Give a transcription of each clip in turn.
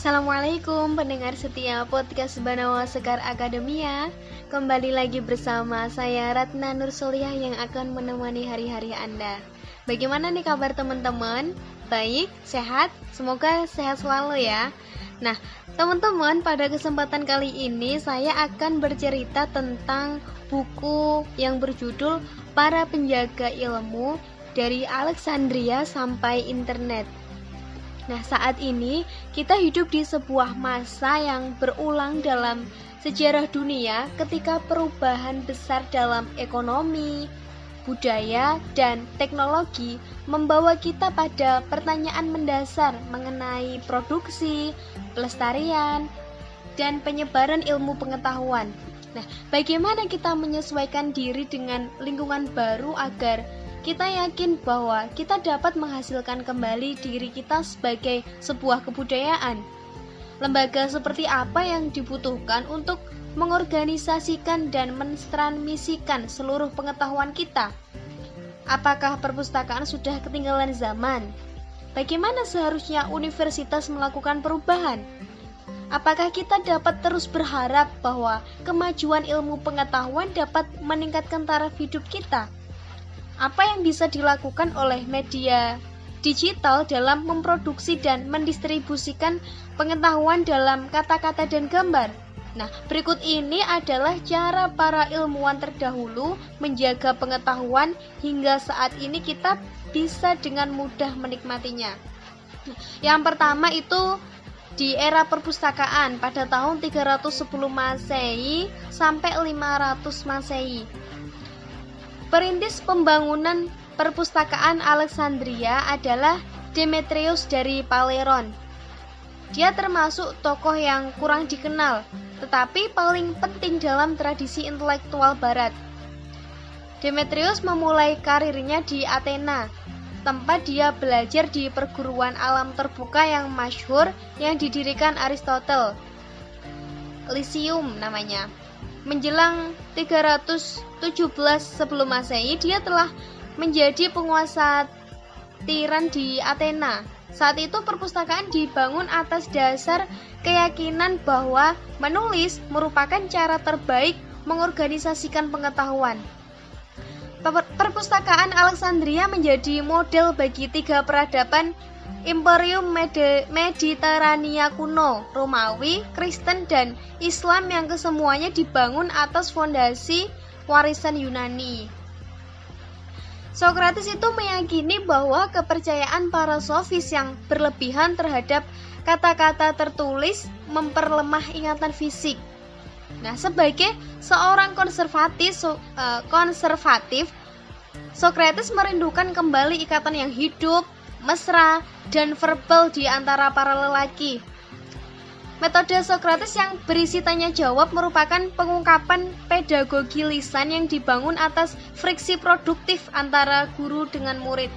Assalamualaikum pendengar setia podcast Banawa Sekar Akademia Kembali lagi bersama saya Ratna Nursoliah yang akan menemani hari-hari Anda Bagaimana nih kabar teman-teman? Baik, sehat? Semoga sehat selalu ya Nah, teman-teman pada kesempatan kali ini saya akan bercerita tentang buku yang berjudul Para Penjaga Ilmu dari Alexandria sampai Internet Nah, saat ini kita hidup di sebuah masa yang berulang dalam sejarah dunia ketika perubahan besar dalam ekonomi, budaya, dan teknologi membawa kita pada pertanyaan mendasar mengenai produksi, pelestarian, dan penyebaran ilmu pengetahuan. Nah, bagaimana kita menyesuaikan diri dengan lingkungan baru agar kita yakin bahwa kita dapat menghasilkan kembali diri kita sebagai sebuah kebudayaan. Lembaga seperti apa yang dibutuhkan untuk mengorganisasikan dan mentransmisikan seluruh pengetahuan kita? Apakah perpustakaan sudah ketinggalan zaman? Bagaimana seharusnya universitas melakukan perubahan? Apakah kita dapat terus berharap bahwa kemajuan ilmu pengetahuan dapat meningkatkan taraf hidup kita? Apa yang bisa dilakukan oleh media digital dalam memproduksi dan mendistribusikan pengetahuan dalam kata-kata dan gambar. Nah, berikut ini adalah cara para ilmuwan terdahulu menjaga pengetahuan hingga saat ini kita bisa dengan mudah menikmatinya. Yang pertama itu di era perpustakaan pada tahun 310 Masehi sampai 500 Masehi. Perintis pembangunan perpustakaan Alexandria adalah Demetrius dari Paleron. Dia termasuk tokoh yang kurang dikenal, tetapi paling penting dalam tradisi intelektual barat. Demetrius memulai karirnya di Athena, tempat dia belajar di perguruan alam terbuka yang masyhur yang didirikan Aristotle. Lyceum namanya. Menjelang 317 sebelum Masehi, dia telah menjadi penguasa tiran di Athena. Saat itu perpustakaan dibangun atas dasar keyakinan bahwa menulis merupakan cara terbaik mengorganisasikan pengetahuan. Perpustakaan Alexandria menjadi model bagi tiga peradaban Imperium Mediterania kuno, Romawi, Kristen, dan Islam yang kesemuanya dibangun atas fondasi warisan Yunani. Socrates itu meyakini bahwa kepercayaan para sofis yang berlebihan terhadap kata-kata tertulis memperlemah ingatan fisik. Nah, sebagai seorang konservatif, uh, konservatif, Socrates merindukan kembali ikatan yang hidup, mesra, dan verbal di antara para lelaki. Metode Socrates yang berisi tanya jawab merupakan pengungkapan pedagogi lisan yang dibangun atas friksi produktif antara guru dengan murid.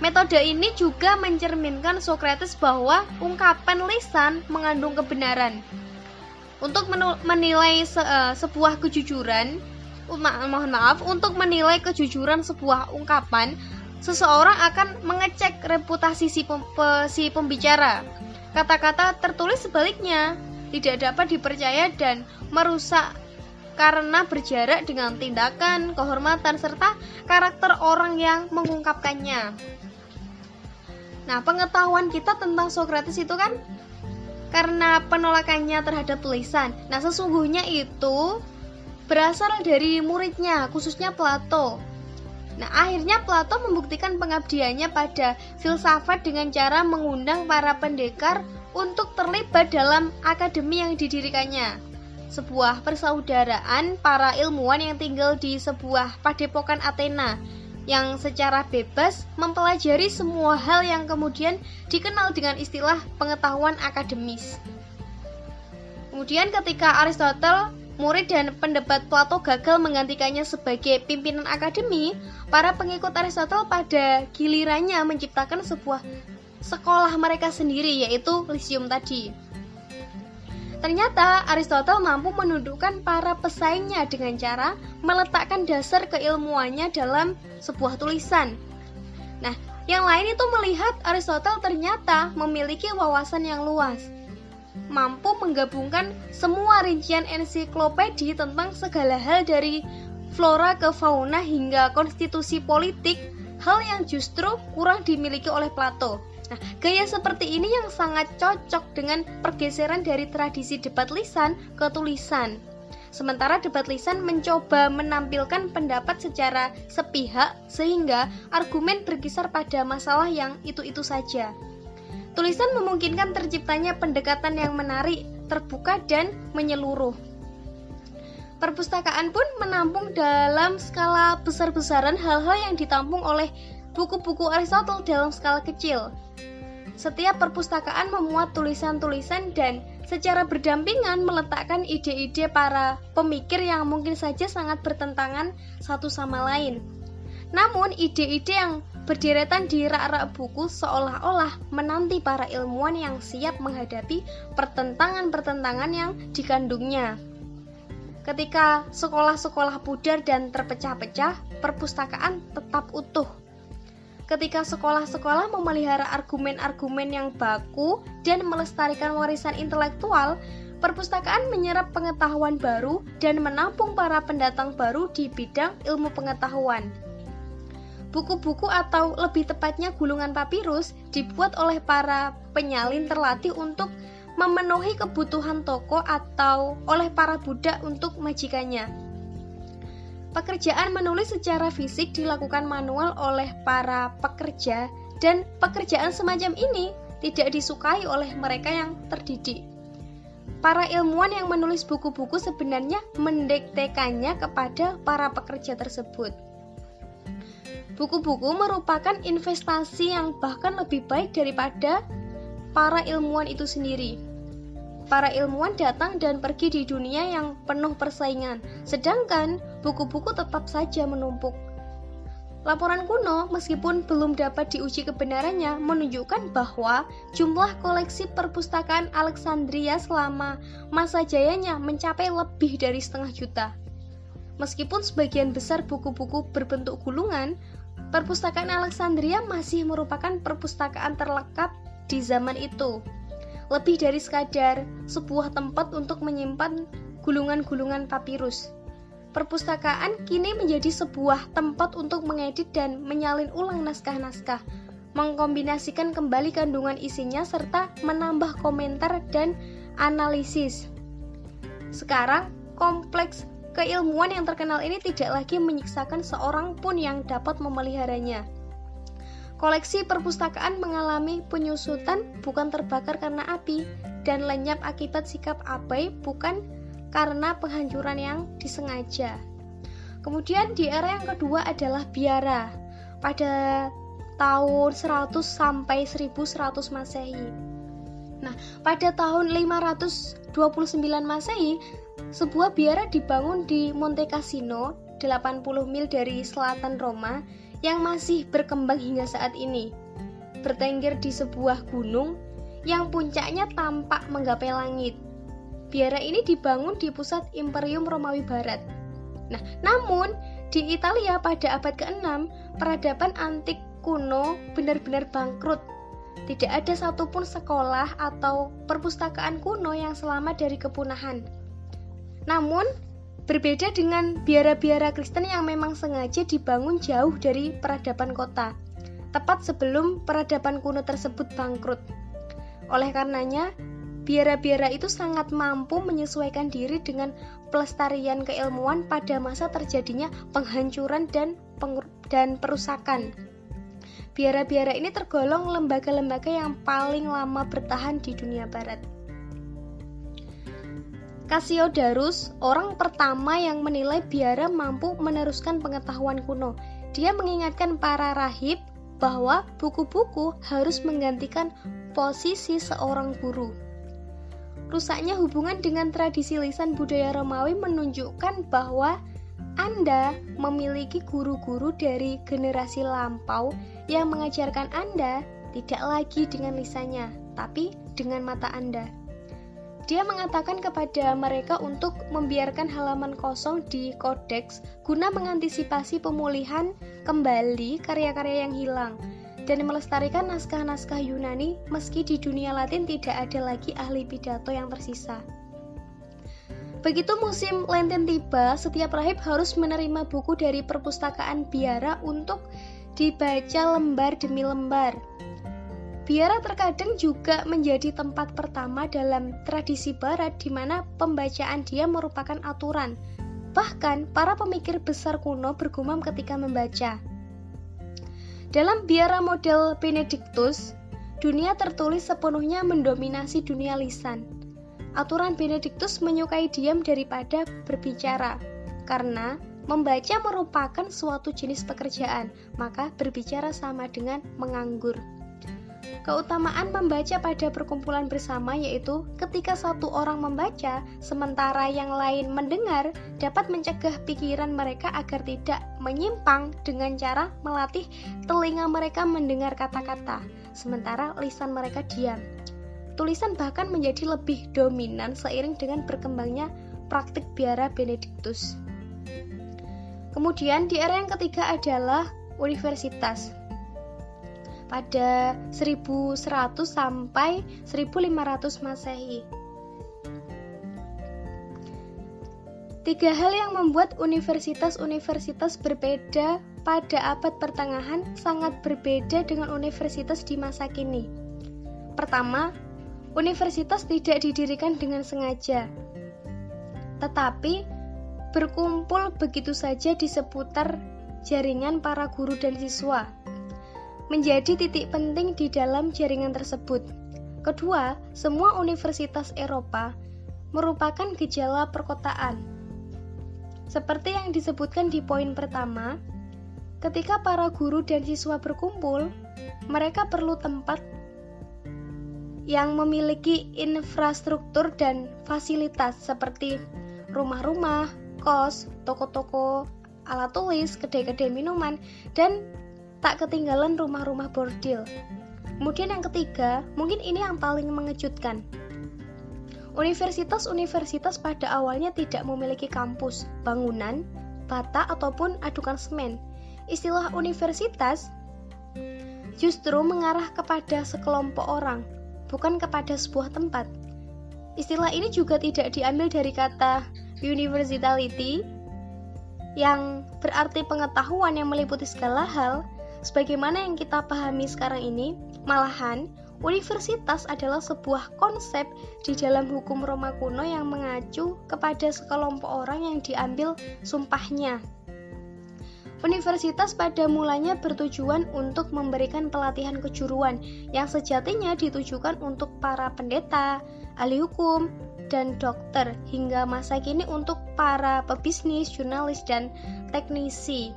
Metode ini juga mencerminkan Socrates bahwa ungkapan lisan mengandung kebenaran. Untuk menilai se uh, sebuah kejujuran, mohon maaf, untuk menilai kejujuran sebuah ungkapan, seseorang akan mengecek reputasi si, pem si pembicara. Kata-kata tertulis sebaliknya tidak dapat dipercaya dan merusak karena berjarak dengan tindakan, kehormatan, serta karakter orang yang mengungkapkannya. Nah, pengetahuan kita tentang Socrates itu kan karena penolakannya terhadap tulisan. Nah, sesungguhnya itu berasal dari muridnya, khususnya Plato. Nah, akhirnya Plato membuktikan pengabdiannya pada filsafat dengan cara mengundang para pendekar untuk terlibat dalam akademi yang didirikannya. Sebuah persaudaraan para ilmuwan yang tinggal di sebuah padepokan Athena yang secara bebas mempelajari semua hal yang kemudian dikenal dengan istilah pengetahuan akademis. Kemudian ketika Aristotle murid dan pendebat Plato gagal menggantikannya sebagai pimpinan akademi, para pengikut Aristotle pada gilirannya menciptakan sebuah sekolah mereka sendiri yaitu Lyceum tadi. Ternyata Aristotle mampu menundukkan para pesaingnya dengan cara meletakkan dasar keilmuannya dalam sebuah tulisan. Nah, yang lain itu melihat Aristotle ternyata memiliki wawasan yang luas. Mampu menggabungkan semua rincian ensiklopedi tentang segala hal dari flora ke fauna hingga konstitusi politik, hal yang justru kurang dimiliki oleh Plato. Nah, gaya seperti ini yang sangat cocok dengan pergeseran dari tradisi debat lisan ke tulisan. Sementara debat lisan mencoba menampilkan pendapat secara sepihak sehingga argumen berkisar pada masalah yang itu-itu saja. Tulisan memungkinkan terciptanya pendekatan yang menarik, terbuka, dan menyeluruh. Perpustakaan pun menampung dalam skala besar-besaran hal-hal yang ditampung oleh buku-buku Aristotle dalam skala kecil. Setiap perpustakaan memuat tulisan-tulisan dan secara berdampingan meletakkan ide-ide para pemikir yang mungkin saja sangat bertentangan satu sama lain. Namun, ide-ide yang berderetan di rak-rak buku seolah-olah menanti para ilmuwan yang siap menghadapi pertentangan-pertentangan yang dikandungnya. Ketika sekolah-sekolah pudar dan terpecah-pecah, perpustakaan tetap utuh ketika sekolah-sekolah memelihara argumen-argumen yang baku dan melestarikan warisan intelektual, perpustakaan menyerap pengetahuan baru dan menampung para pendatang baru di bidang ilmu pengetahuan. Buku-buku atau lebih tepatnya gulungan papirus dibuat oleh para penyalin terlatih untuk memenuhi kebutuhan toko atau oleh para budak untuk majikannya. Pekerjaan menulis secara fisik dilakukan manual oleh para pekerja dan pekerjaan semacam ini tidak disukai oleh mereka yang terdidik. Para ilmuwan yang menulis buku-buku sebenarnya mendektekannya kepada para pekerja tersebut. Buku-buku merupakan investasi yang bahkan lebih baik daripada para ilmuwan itu sendiri. Para ilmuwan datang dan pergi di dunia yang penuh persaingan, sedangkan buku-buku tetap saja menumpuk. Laporan kuno, meskipun belum dapat diuji kebenarannya, menunjukkan bahwa jumlah koleksi perpustakaan Alexandria selama masa jayanya mencapai lebih dari setengah juta. Meskipun sebagian besar buku-buku berbentuk gulungan, perpustakaan Alexandria masih merupakan perpustakaan terlengkap di zaman itu lebih dari sekadar sebuah tempat untuk menyimpan gulungan-gulungan papirus. Perpustakaan kini menjadi sebuah tempat untuk mengedit dan menyalin ulang naskah-naskah, mengkombinasikan kembali kandungan isinya serta menambah komentar dan analisis. Sekarang, kompleks keilmuan yang terkenal ini tidak lagi menyiksakan seorang pun yang dapat memeliharanya. Koleksi perpustakaan mengalami penyusutan bukan terbakar karena api dan lenyap akibat sikap abai bukan karena penghancuran yang disengaja. Kemudian di era yang kedua adalah biara pada tahun 100 sampai 1100 Masehi. Nah, pada tahun 529 Masehi, sebuah biara dibangun di Monte Cassino, 80 mil dari selatan Roma yang masih berkembang hingga saat ini. Bertengger di sebuah gunung yang puncaknya tampak menggapai langit. Biara ini dibangun di pusat Imperium Romawi Barat. Nah, namun di Italia pada abad ke-6, peradaban antik kuno benar-benar bangkrut. Tidak ada satupun sekolah atau perpustakaan kuno yang selamat dari kepunahan. Namun, Berbeda dengan biara-biara Kristen yang memang sengaja dibangun jauh dari peradaban kota, tepat sebelum peradaban kuno tersebut bangkrut. Oleh karenanya, biara-biara itu sangat mampu menyesuaikan diri dengan pelestarian keilmuan pada masa terjadinya penghancuran dan dan perusakan. Biara-biara ini tergolong lembaga-lembaga yang paling lama bertahan di dunia barat. Cassiodorus, orang pertama yang menilai biara mampu meneruskan pengetahuan kuno. Dia mengingatkan para rahib bahwa buku-buku harus menggantikan posisi seorang guru. Rusaknya hubungan dengan tradisi lisan budaya Romawi menunjukkan bahwa Anda memiliki guru-guru dari generasi lampau yang mengajarkan Anda tidak lagi dengan lisannya, tapi dengan mata Anda. Dia mengatakan kepada mereka untuk membiarkan halaman kosong di kodeks guna mengantisipasi pemulihan kembali karya-karya yang hilang. dan melestarikan naskah-naskah Yunani meski di dunia Latin tidak ada lagi ahli pidato yang tersisa. Begitu musim Lenten tiba, setiap rahib harus menerima buku dari perpustakaan biara untuk dibaca lembar demi lembar. Biara terkadang juga menjadi tempat pertama dalam tradisi barat di mana pembacaan dia merupakan aturan. Bahkan para pemikir besar kuno bergumam ketika membaca. Dalam biara model Benedictus, dunia tertulis sepenuhnya mendominasi dunia lisan. Aturan Benedictus menyukai diam daripada berbicara, karena membaca merupakan suatu jenis pekerjaan, maka berbicara sama dengan menganggur. Keutamaan membaca pada perkumpulan bersama yaitu ketika satu orang membaca sementara yang lain mendengar dapat mencegah pikiran mereka agar tidak menyimpang dengan cara melatih telinga mereka mendengar kata-kata sementara lisan mereka diam. Tulisan bahkan menjadi lebih dominan seiring dengan berkembangnya praktik biara Benedictus. Kemudian di era yang ketiga adalah universitas pada 1100 sampai 1500 Masehi. Tiga hal yang membuat universitas-universitas berbeda pada abad pertengahan sangat berbeda dengan universitas di masa kini. Pertama, universitas tidak didirikan dengan sengaja, tetapi berkumpul begitu saja di seputar jaringan para guru dan siswa menjadi titik penting di dalam jaringan tersebut. Kedua, semua universitas Eropa merupakan gejala perkotaan. Seperti yang disebutkan di poin pertama, ketika para guru dan siswa berkumpul, mereka perlu tempat yang memiliki infrastruktur dan fasilitas seperti rumah-rumah, kos, toko-toko, alat tulis, kedai-kedai minuman, dan tak ketinggalan rumah-rumah bordil. Kemudian yang ketiga, mungkin ini yang paling mengejutkan. Universitas-universitas pada awalnya tidak memiliki kampus, bangunan, bata ataupun adukan semen. Istilah universitas justru mengarah kepada sekelompok orang, bukan kepada sebuah tempat. Istilah ini juga tidak diambil dari kata universality yang berarti pengetahuan yang meliputi segala hal, Sebagaimana yang kita pahami sekarang ini, malahan universitas adalah sebuah konsep di dalam hukum Roma kuno yang mengacu kepada sekelompok orang yang diambil sumpahnya. Universitas pada mulanya bertujuan untuk memberikan pelatihan kejuruan yang sejatinya ditujukan untuk para pendeta, ahli hukum, dan dokter hingga masa kini untuk para pebisnis, jurnalis, dan teknisi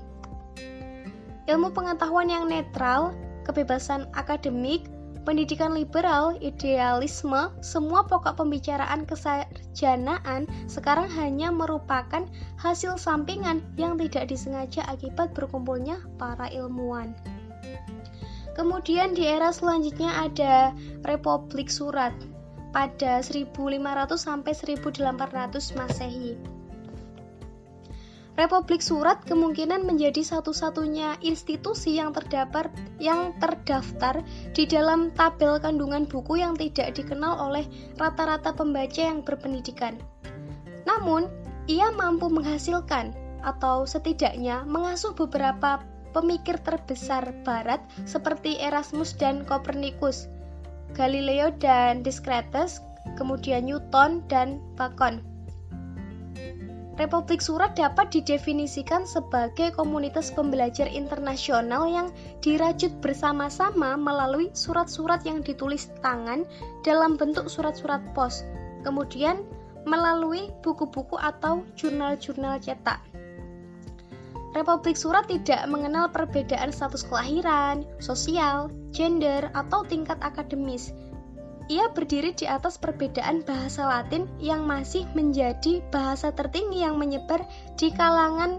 ilmu pengetahuan yang netral, kebebasan akademik, pendidikan liberal, idealisme, semua pokok pembicaraan kesarjanaan sekarang hanya merupakan hasil sampingan yang tidak disengaja akibat berkumpulnya para ilmuwan. Kemudian di era selanjutnya ada Republik Surat pada 1500 sampai 1800 Masehi. Republik Surat kemungkinan menjadi satu-satunya institusi yang terdapat yang terdaftar di dalam tabel kandungan buku yang tidak dikenal oleh rata-rata pembaca yang berpendidikan. Namun, ia mampu menghasilkan atau setidaknya mengasuh beberapa pemikir terbesar barat seperti Erasmus dan Copernicus, Galileo dan Descartes, kemudian Newton dan Bacon. Republik Surat dapat didefinisikan sebagai komunitas pembelajar internasional yang dirajut bersama-sama melalui surat-surat yang ditulis tangan dalam bentuk surat-surat pos, kemudian melalui buku-buku atau jurnal-jurnal cetak. Republik Surat tidak mengenal perbedaan status kelahiran, sosial, gender, atau tingkat akademis ia berdiri di atas perbedaan bahasa Latin yang masih menjadi bahasa tertinggi yang menyebar di kalangan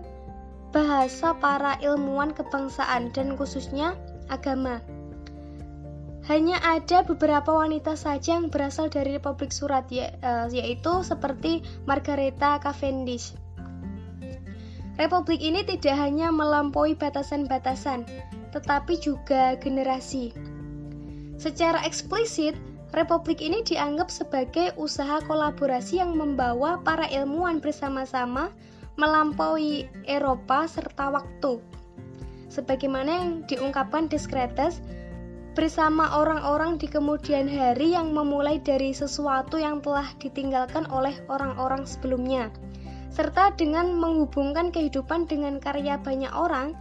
bahasa para ilmuwan kebangsaan dan khususnya agama. Hanya ada beberapa wanita saja yang berasal dari Republik Surat eh, yaitu seperti Margareta Cavendish. Republik ini tidak hanya melampaui batasan-batasan, tetapi juga generasi. Secara eksplisit, Republik ini dianggap sebagai usaha kolaborasi yang membawa para ilmuwan bersama-sama melampaui Eropa serta waktu. Sebagaimana yang diungkapkan Descartes, bersama orang-orang di kemudian hari yang memulai dari sesuatu yang telah ditinggalkan oleh orang-orang sebelumnya, serta dengan menghubungkan kehidupan dengan karya banyak orang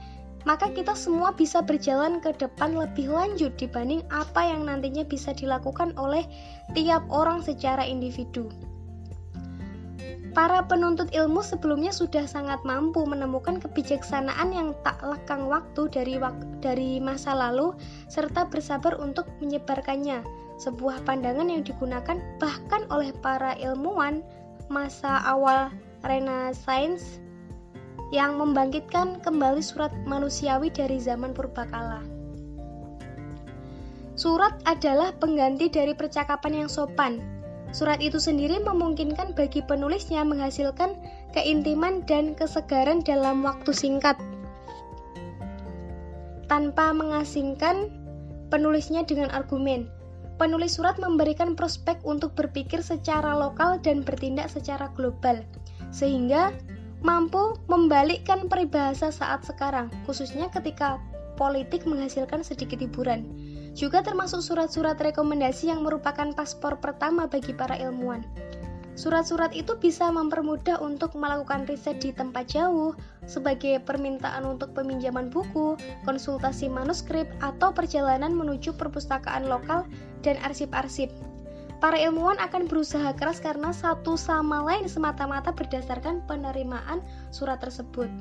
maka kita semua bisa berjalan ke depan lebih lanjut dibanding apa yang nantinya bisa dilakukan oleh tiap orang secara individu. Para penuntut ilmu sebelumnya sudah sangat mampu menemukan kebijaksanaan yang tak lekang waktu dari dari masa lalu serta bersabar untuk menyebarkannya. Sebuah pandangan yang digunakan bahkan oleh para ilmuwan masa awal Renaissance yang membangkitkan kembali surat manusiawi dari zaman purbakala. Surat adalah pengganti dari percakapan yang sopan. Surat itu sendiri memungkinkan bagi penulisnya menghasilkan keintiman dan kesegaran dalam waktu singkat. Tanpa mengasingkan penulisnya dengan argumen, penulis surat memberikan prospek untuk berpikir secara lokal dan bertindak secara global, sehingga mampu membalikkan peribahasa saat sekarang, khususnya ketika politik menghasilkan sedikit hiburan. Juga termasuk surat-surat rekomendasi yang merupakan paspor pertama bagi para ilmuwan. Surat-surat itu bisa mempermudah untuk melakukan riset di tempat jauh, sebagai permintaan untuk peminjaman buku, konsultasi manuskrip, atau perjalanan menuju perpustakaan lokal dan arsip-arsip. Para ilmuwan akan berusaha keras karena satu sama lain semata-mata berdasarkan penerimaan surat tersebut.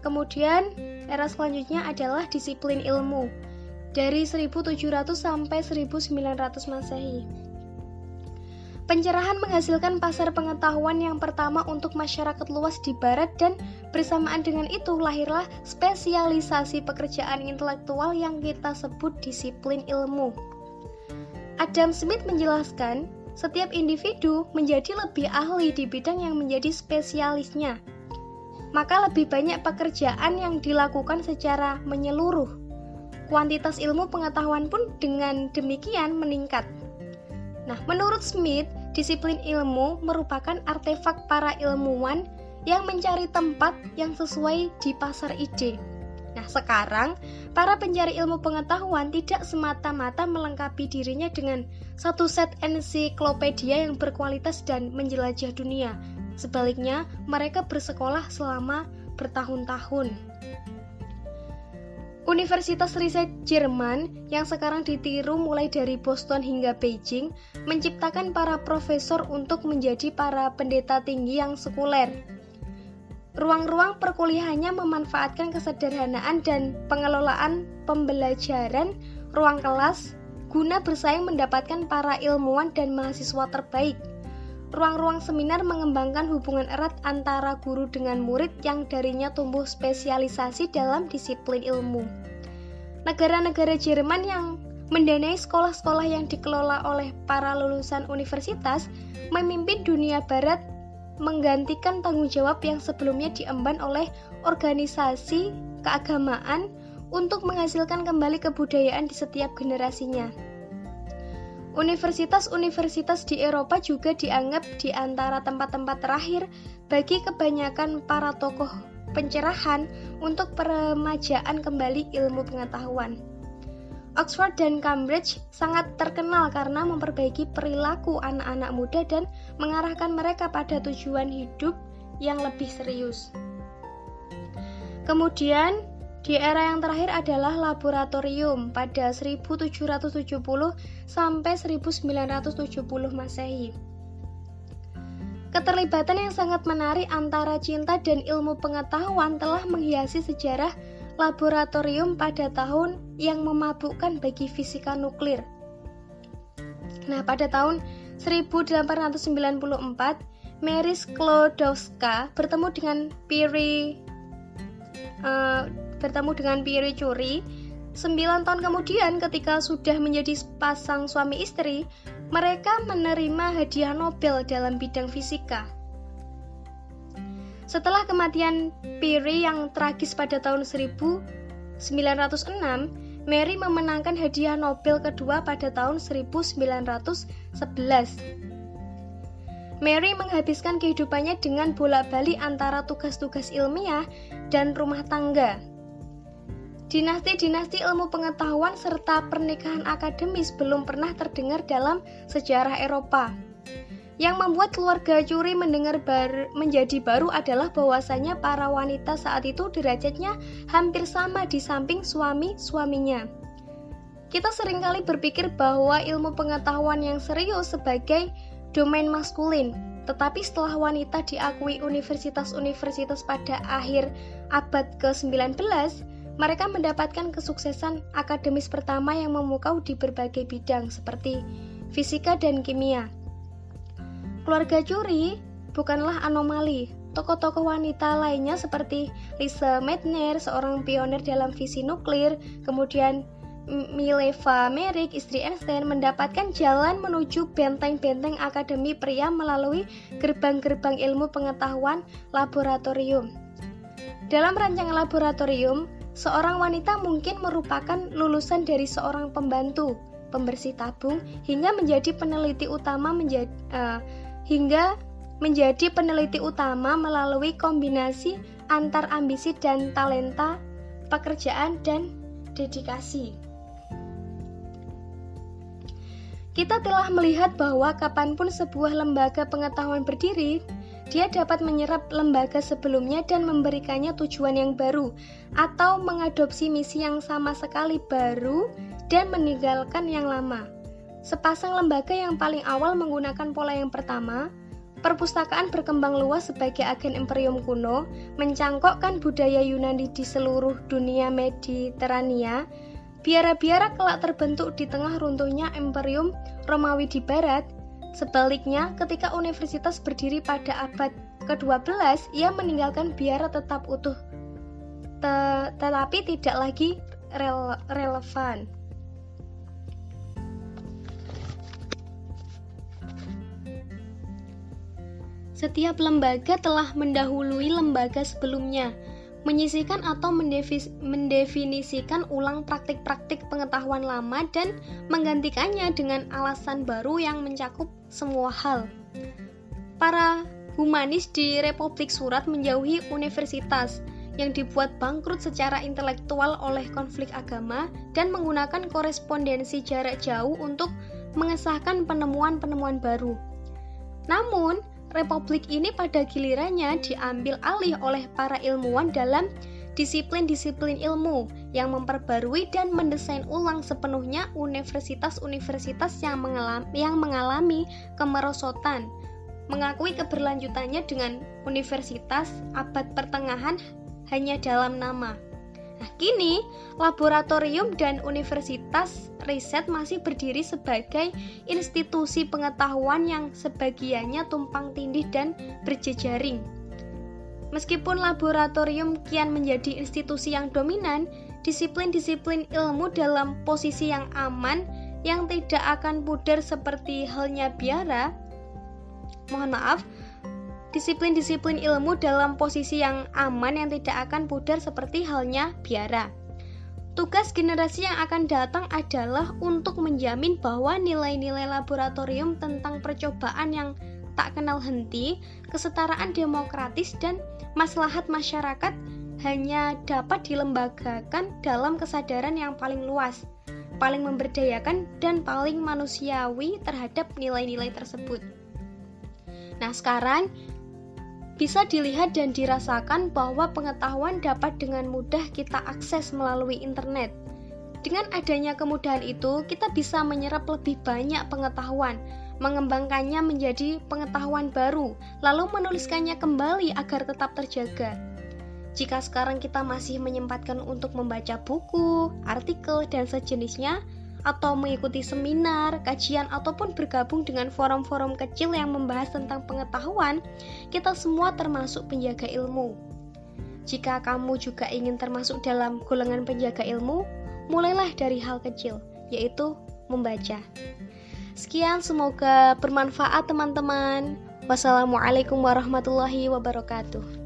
Kemudian, era selanjutnya adalah disiplin ilmu dari 1700 sampai 1900 Masehi. Pencerahan menghasilkan pasar pengetahuan yang pertama untuk masyarakat luas di barat dan bersamaan dengan itu lahirlah spesialisasi pekerjaan intelektual yang kita sebut disiplin ilmu. Adam Smith menjelaskan, setiap individu menjadi lebih ahli di bidang yang menjadi spesialisnya. Maka lebih banyak pekerjaan yang dilakukan secara menyeluruh. Kuantitas ilmu pengetahuan pun dengan demikian meningkat. Nah, menurut Smith, disiplin ilmu merupakan artefak para ilmuwan yang mencari tempat yang sesuai di pasar ide. Nah, sekarang para pencari ilmu pengetahuan tidak semata-mata melengkapi dirinya dengan satu set ensiklopedia yang berkualitas dan menjelajah dunia. Sebaliknya, mereka bersekolah selama bertahun-tahun. Universitas Riset Jerman yang sekarang ditiru mulai dari Boston hingga Beijing menciptakan para profesor untuk menjadi para pendeta tinggi yang sekuler Ruang-ruang perkuliahannya memanfaatkan kesederhanaan dan pengelolaan pembelajaran ruang kelas guna bersaing mendapatkan para ilmuwan dan mahasiswa terbaik. Ruang-ruang seminar mengembangkan hubungan erat antara guru dengan murid yang darinya tumbuh spesialisasi dalam disiplin ilmu. Negara-negara Jerman yang mendanai sekolah-sekolah yang dikelola oleh para lulusan universitas memimpin dunia barat menggantikan tanggung jawab yang sebelumnya diemban oleh organisasi keagamaan untuk menghasilkan kembali kebudayaan di setiap generasinya. Universitas-universitas di Eropa juga dianggap di antara tempat-tempat terakhir bagi kebanyakan para tokoh pencerahan untuk peremajaan kembali ilmu pengetahuan. Oxford dan Cambridge sangat terkenal karena memperbaiki perilaku anak-anak muda dan mengarahkan mereka pada tujuan hidup yang lebih serius. Kemudian, di era yang terakhir adalah laboratorium pada 1770 sampai 1970 Masehi. Keterlibatan yang sangat menarik antara cinta dan ilmu pengetahuan telah menghiasi sejarah laboratorium pada tahun yang memabukkan bagi fisika nuklir. Nah, pada tahun 1894, Mary Sklodowska bertemu dengan Pierre uh, bertemu dengan Pierre Curie. Sembilan tahun kemudian, ketika sudah menjadi pasang suami istri, mereka menerima hadiah Nobel dalam bidang fisika. Setelah kematian Piri yang tragis pada tahun 1895, Mary memenangkan hadiah Nobel kedua pada tahun 1911. Mary menghabiskan kehidupannya dengan bolak-balik antara tugas-tugas ilmiah dan rumah tangga. Dinasti-dinasti ilmu pengetahuan serta pernikahan akademis belum pernah terdengar dalam sejarah Eropa. Yang membuat keluarga Curie mendengar bar, menjadi baru adalah bahwasanya para wanita saat itu derajatnya hampir sama di samping suami-suaminya. Kita sering kali berpikir bahwa ilmu pengetahuan yang serius sebagai domain maskulin. Tetapi setelah wanita diakui universitas-universitas pada akhir abad ke-19, mereka mendapatkan kesuksesan akademis pertama yang memukau di berbagai bidang seperti fisika dan kimia. Keluarga Curie bukanlah anomali. Tokoh-tokoh wanita lainnya seperti Lisa Meitner, seorang pionir dalam visi nuklir, kemudian Mileva Merrick, istri Einstein, mendapatkan jalan menuju benteng-benteng akademi pria melalui gerbang-gerbang ilmu pengetahuan laboratorium. Dalam rancangan laboratorium, seorang wanita mungkin merupakan lulusan dari seorang pembantu, pembersih tabung, hingga menjadi peneliti utama menjadi uh, hingga menjadi peneliti utama melalui kombinasi antar ambisi dan talenta, pekerjaan dan dedikasi. Kita telah melihat bahwa kapan pun sebuah lembaga pengetahuan berdiri, dia dapat menyerap lembaga sebelumnya dan memberikannya tujuan yang baru, atau mengadopsi misi yang sama sekali baru dan meninggalkan yang lama. Sepasang lembaga yang paling awal menggunakan pola yang pertama, perpustakaan berkembang luas sebagai agen imperium kuno, mencangkokkan budaya Yunani di seluruh dunia Mediterania, Biara-biara kelak terbentuk di tengah runtuhnya Imperium Romawi di barat. Sebaliknya, ketika universitas berdiri pada abad ke-12, ia meninggalkan biara tetap utuh, tetapi tidak lagi rele relevan. Setiap lembaga telah mendahului lembaga sebelumnya, menyisihkan atau mendefinisikan ulang praktik-praktik pengetahuan lama dan menggantikannya dengan alasan baru yang mencakup semua hal. Para humanis di Republik Surat menjauhi universitas yang dibuat bangkrut secara intelektual oleh konflik agama dan menggunakan korespondensi jarak jauh untuk mengesahkan penemuan-penemuan baru. Namun, Republik ini pada gilirannya diambil alih oleh para ilmuwan dalam disiplin-disiplin ilmu yang memperbarui dan mendesain ulang sepenuhnya universitas-universitas yang mengalami, yang mengalami kemerosotan, mengakui keberlanjutannya dengan universitas abad pertengahan hanya dalam nama. Nah, kini laboratorium dan universitas riset masih berdiri sebagai institusi pengetahuan yang sebagiannya tumpang tindih dan berjejaring. Meskipun laboratorium kian menjadi institusi yang dominan, disiplin-disiplin ilmu dalam posisi yang aman yang tidak akan pudar seperti halnya biara. Mohon maaf, disiplin-disiplin ilmu dalam posisi yang aman yang tidak akan pudar seperti halnya biara. Tugas generasi yang akan datang adalah untuk menjamin bahwa nilai-nilai laboratorium tentang percobaan yang tak kenal henti, kesetaraan demokratis, dan maslahat masyarakat hanya dapat dilembagakan dalam kesadaran yang paling luas, paling memberdayakan, dan paling manusiawi terhadap nilai-nilai tersebut. Nah, sekarang bisa dilihat dan dirasakan bahwa pengetahuan dapat dengan mudah kita akses melalui internet. Dengan adanya kemudahan itu, kita bisa menyerap lebih banyak pengetahuan, mengembangkannya menjadi pengetahuan baru, lalu menuliskannya kembali agar tetap terjaga. Jika sekarang kita masih menyempatkan untuk membaca buku, artikel, dan sejenisnya, atau mengikuti seminar, kajian, ataupun bergabung dengan forum-forum kecil yang membahas tentang pengetahuan, kita semua termasuk penjaga ilmu. Jika kamu juga ingin termasuk dalam golongan penjaga ilmu, mulailah dari hal kecil, yaitu membaca. Sekian, semoga bermanfaat, teman-teman. Wassalamualaikum warahmatullahi wabarakatuh.